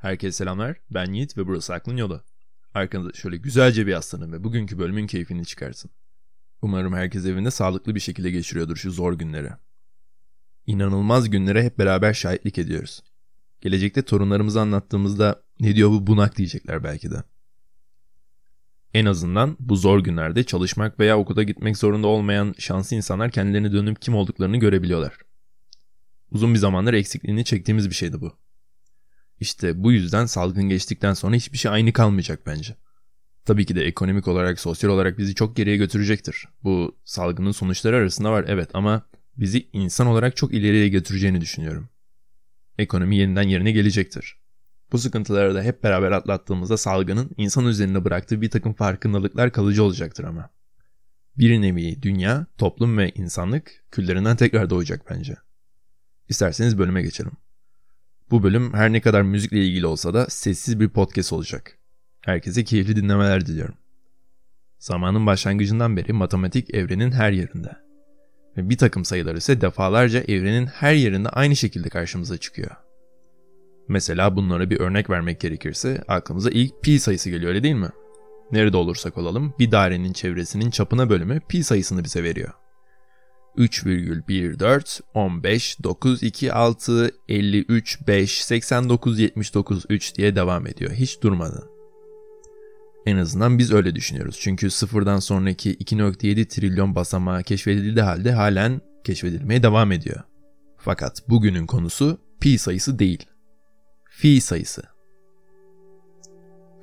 Herkese selamlar. Ben Yiğit ve burası Aklın Yolu. Arkanıza şöyle güzelce bir yaslanın ve bugünkü bölümün keyfini çıkarsın. Umarım herkes evinde sağlıklı bir şekilde geçiriyordur şu zor günleri. İnanılmaz günlere hep beraber şahitlik ediyoruz. Gelecekte torunlarımıza anlattığımızda ne diyor bu bunak diyecekler belki de. En azından bu zor günlerde çalışmak veya okula gitmek zorunda olmayan şanslı insanlar kendilerine dönüp kim olduklarını görebiliyorlar. Uzun bir zamandır eksikliğini çektiğimiz bir şeydi bu. İşte bu yüzden salgın geçtikten sonra hiçbir şey aynı kalmayacak bence. Tabii ki de ekonomik olarak, sosyal olarak bizi çok geriye götürecektir. Bu salgının sonuçları arasında var evet ama bizi insan olarak çok ileriye götüreceğini düşünüyorum. Ekonomi yeniden yerine gelecektir. Bu sıkıntıları da hep beraber atlattığımızda salgının insan üzerinde bıraktığı bir takım farkındalıklar kalıcı olacaktır ama. Bir nevi dünya, toplum ve insanlık küllerinden tekrar doğacak bence. İsterseniz bölüme geçelim. Bu bölüm her ne kadar müzikle ilgili olsa da sessiz bir podcast olacak. Herkese keyifli dinlemeler diliyorum. Zamanın başlangıcından beri matematik evrenin her yerinde. Ve bir takım sayılar ise defalarca evrenin her yerinde aynı şekilde karşımıza çıkıyor. Mesela bunlara bir örnek vermek gerekirse aklımıza ilk pi sayısı geliyor öyle değil mi? Nerede olursak olalım bir dairenin çevresinin çapına bölümü pi sayısını bize veriyor. 3,14, 15, 9, 2, 6, 53, 5, 89, 79, 3 diye devam ediyor. Hiç durmadan. En azından biz öyle düşünüyoruz. Çünkü sıfırdan sonraki 2.7 trilyon basamağı keşfedildiği halde halen keşfedilmeye devam ediyor. Fakat bugünün konusu pi sayısı değil. Fi sayısı.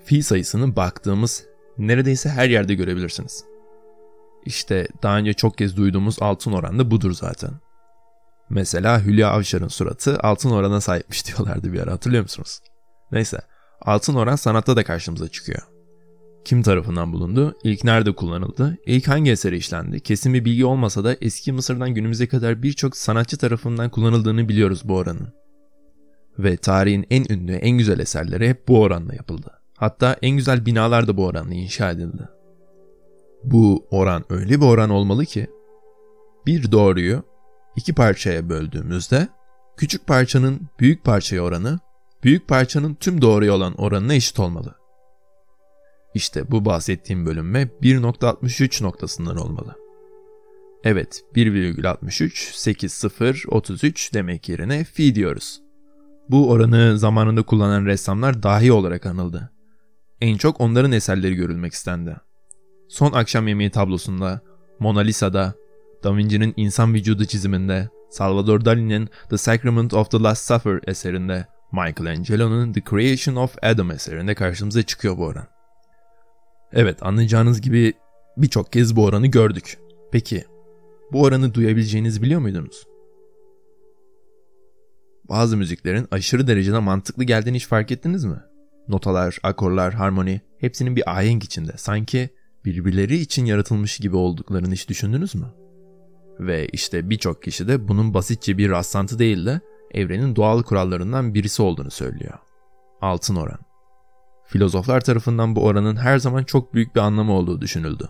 Fi sayısını baktığımız neredeyse her yerde görebilirsiniz. İşte daha önce çok kez duyduğumuz altın oran da budur zaten. Mesela Hülya Avşar'ın suratı altın orana sahipmiş diyorlardı bir ara hatırlıyor musunuz? Neyse altın oran sanatta da karşımıza çıkıyor. Kim tarafından bulundu? İlk nerede kullanıldı? İlk hangi eseri işlendi? Kesin bir bilgi olmasa da eski Mısır'dan günümüze kadar birçok sanatçı tarafından kullanıldığını biliyoruz bu oranın. Ve tarihin en ünlü, en güzel eserleri hep bu oranla yapıldı. Hatta en güzel binalar da bu oranla inşa edildi. Bu oran öyle bir oran olmalı ki bir doğruyu iki parçaya böldüğümüzde küçük parçanın büyük parçaya oranı büyük parçanın tüm doğruya olan oranına eşit olmalı. İşte bu bahsettiğim bölünme 1.63 noktasından olmalı. Evet 1,63 80 demek yerine fi diyoruz. Bu oranı zamanında kullanan ressamlar dahi olarak anıldı. En çok onların eserleri görülmek istendi. Son Akşam Yemeği tablosunda, Mona Lisa'da, Da Vinci'nin insan vücudu çiziminde, Salvador Dali'nin The Sacrament of the Last Supper eserinde, Michelangelo'nun The Creation of Adam eserinde karşımıza çıkıyor bu oran. Evet anlayacağınız gibi birçok kez bu oranı gördük. Peki bu oranı duyabileceğinizi biliyor muydunuz? Bazı müziklerin aşırı derecede mantıklı geldiğini hiç fark ettiniz mi? Notalar, akorlar, harmoni hepsinin bir ahenk içinde. Sanki birbirleri için yaratılmış gibi olduklarını hiç düşündünüz mü? Ve işte birçok kişi de bunun basitçe bir rastlantı değil de evrenin doğal kurallarından birisi olduğunu söylüyor. Altın oran. Filozoflar tarafından bu oranın her zaman çok büyük bir anlamı olduğu düşünüldü.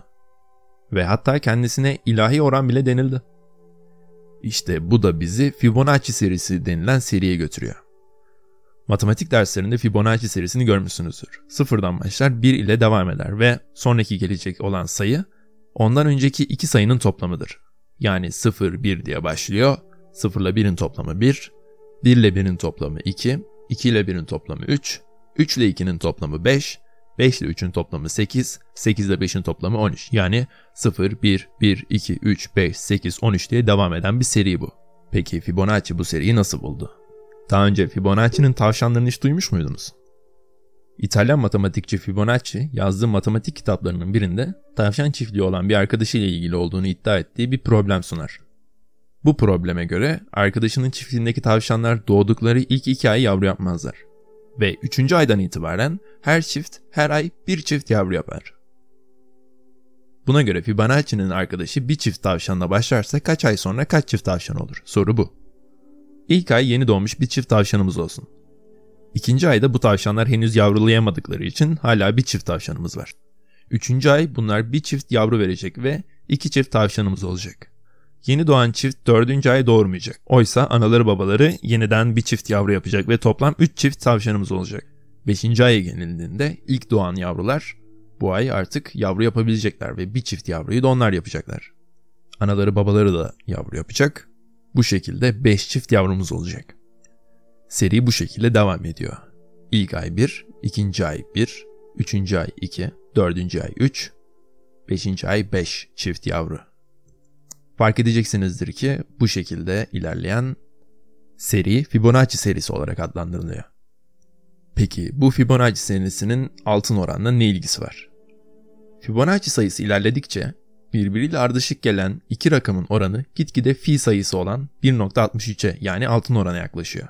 Ve hatta kendisine ilahi oran bile denildi. İşte bu da bizi Fibonacci serisi denilen seriye götürüyor. Matematik derslerinde Fibonacci serisini görmüşsünüzdür. Sıfırdan başlar 1 ile devam eder ve sonraki gelecek olan sayı ondan önceki iki sayının toplamıdır. Yani 0, 1 diye başlıyor. 0 ile 1'in toplamı 1, 1 ile 1'in toplamı 2, 2 ile 1'in toplamı 3, 3 ile 2'nin toplamı 5, 5 ile 3'ün toplamı 8, 8 ile 5'in toplamı 13. Yani 0, 1, 1, 2, 3, 5, 8, 13 diye devam eden bir seri bu. Peki Fibonacci bu seriyi nasıl buldu? Daha önce Fibonacci'nin tavşanlarını hiç duymuş muydunuz? İtalyan matematikçi Fibonacci yazdığı matematik kitaplarının birinde tavşan çiftliği olan bir arkadaşıyla ilgili olduğunu iddia ettiği bir problem sunar. Bu probleme göre arkadaşının çiftliğindeki tavşanlar doğdukları ilk iki ay yavru yapmazlar. Ve üçüncü aydan itibaren her çift her ay bir çift yavru yapar. Buna göre Fibonacci'nin arkadaşı bir çift tavşanla başlarsa kaç ay sonra kaç çift tavşan olur? Soru bu. İlk ay yeni doğmuş bir çift tavşanımız olsun. İkinci ayda bu tavşanlar henüz yavrulayamadıkları için hala bir çift tavşanımız var. Üçüncü ay bunlar bir çift yavru verecek ve iki çift tavşanımız olacak. Yeni doğan çift dördüncü ay doğurmayacak. Oysa anaları babaları yeniden bir çift yavru yapacak ve toplam üç çift tavşanımız olacak. 5. aya gelindiğinde ilk doğan yavrular bu ay artık yavru yapabilecekler ve bir çift yavruyu da onlar yapacaklar. Anaları babaları da yavru yapacak. Bu şekilde 5 çift yavrumuz olacak. Seri bu şekilde devam ediyor. İlk ay 1, ikinci ay 1, üçüncü ay 2, dördüncü ay 3, beşinci ay 5 çift yavru. Fark edeceksinizdir ki bu şekilde ilerleyen seri Fibonacci serisi olarak adlandırılıyor. Peki bu Fibonacci serisinin altın oranla ne ilgisi var? Fibonacci sayısı ilerledikçe birbiriyle ardışık gelen iki rakamın oranı gitgide fi sayısı olan 1.63'e yani altın orana yaklaşıyor.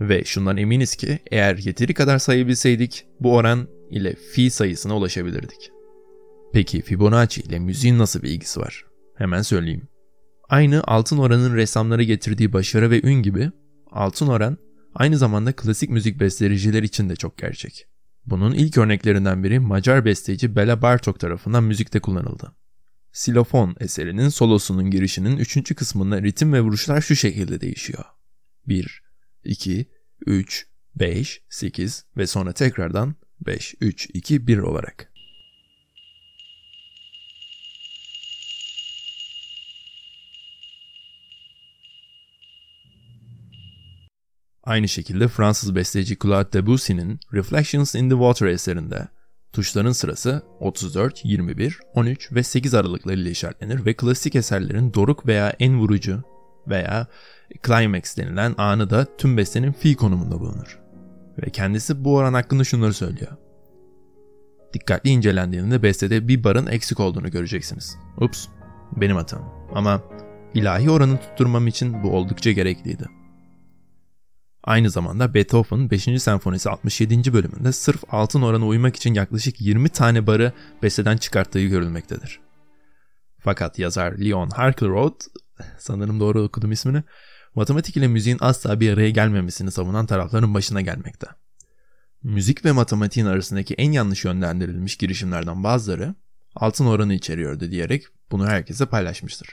Ve şundan eminiz ki eğer yeteri kadar sayabilseydik bu oran ile fi sayısına ulaşabilirdik. Peki Fibonacci ile müziğin nasıl bir ilgisi var? Hemen söyleyeyim. Aynı altın oranın ressamlara getirdiği başarı ve ün gibi altın oran aynı zamanda klasik müzik besteciler için de çok gerçek. Bunun ilk örneklerinden biri Macar besteci Bela Bartok tarafından müzikte kullanıldı. Silofon eserinin solosunun girişinin üçüncü kısmında ritim ve vuruşlar şu şekilde değişiyor. 1, 2, 3, 5, 8 ve sonra tekrardan 5, 3, 2, 1 olarak. Aynı şekilde Fransız besteci Claude Debussy'nin Reflections in the Water eserinde tuşların sırası 34, 21, 13 ve 8 aralıklarıyla işaretlenir ve klasik eserlerin doruk veya en vurucu veya climax denilen anı da tüm bestenin fi konumunda bulunur. Ve kendisi bu oran hakkında şunları söylüyor. Dikkatli incelendiğinde bestede bir barın eksik olduğunu göreceksiniz. Ups, benim hatam. Ama ilahi oranı tutturmam için bu oldukça gerekliydi. Aynı zamanda Beethoven 5. senfonisi 67. bölümünde sırf altın orana uymak için yaklaşık 20 tane barı besteden çıkarttığı görülmektedir. Fakat yazar Leon Harkelroth, sanırım doğru okudum ismini, matematik ile müziğin asla bir araya gelmemesini savunan tarafların başına gelmekte. Müzik ve matematiğin arasındaki en yanlış yönlendirilmiş girişimlerden bazıları altın oranı içeriyordu diyerek bunu herkese paylaşmıştır.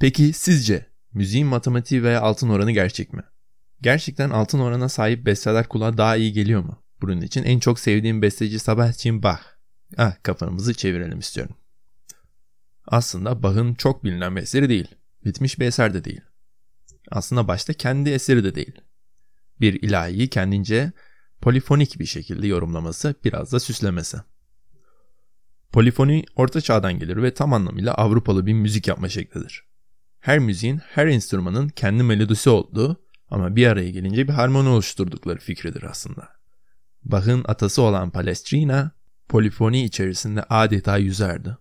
Peki sizce müziğin matematiği veya altın oranı gerçek mi? Gerçekten altın orana sahip besteler kulağa daha iyi geliyor mu? Bunun için en çok sevdiğim besteci Sebastian Bach. Ah kafanımızı çevirelim istiyorum. Aslında Bach'ın çok bilinen bir eseri değil. Bitmiş bir eser de değil. Aslında başta kendi eseri de değil. Bir ilahiyi kendince polifonik bir şekilde yorumlaması biraz da süslemesi. Polifoni orta çağdan gelir ve tam anlamıyla Avrupalı bir müzik yapma şeklidir. Her müziğin, her enstrümanın kendi melodisi olduğu ama bir araya gelince bir harmoni oluşturdukları fikridir aslında. Bach'ın atası olan Palestrina, polifoni içerisinde adeta yüzerdi.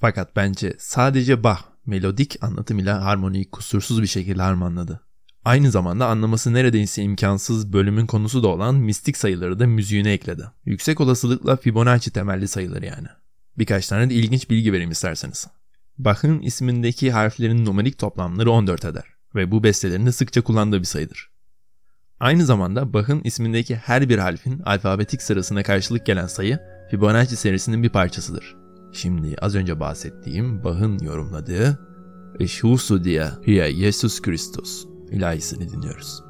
Fakat bence sadece Bach melodik anlatımıyla harmoniyi kusursuz bir şekilde harmanladı. Aynı zamanda anlaması neredeyse imkansız bölümün konusu da olan mistik sayıları da müziğine ekledi. Yüksek olasılıkla Fibonacci temelli sayıları yani. Birkaç tane de ilginç bilgi vereyim isterseniz. Bach'ın ismindeki harflerin numerik toplamları 14 eder ve bu bestelerinde sıkça kullandığı bir sayıdır. Aynı zamanda Bach'ın ismindeki her bir harfin alfabetik sırasına karşılık gelen sayı Fibonacci serisinin bir parçasıdır. Şimdi az önce bahsettiğim Bach'ın yorumladığı Eşhusu diye Hia Jesus Christus ilahisini dinliyoruz.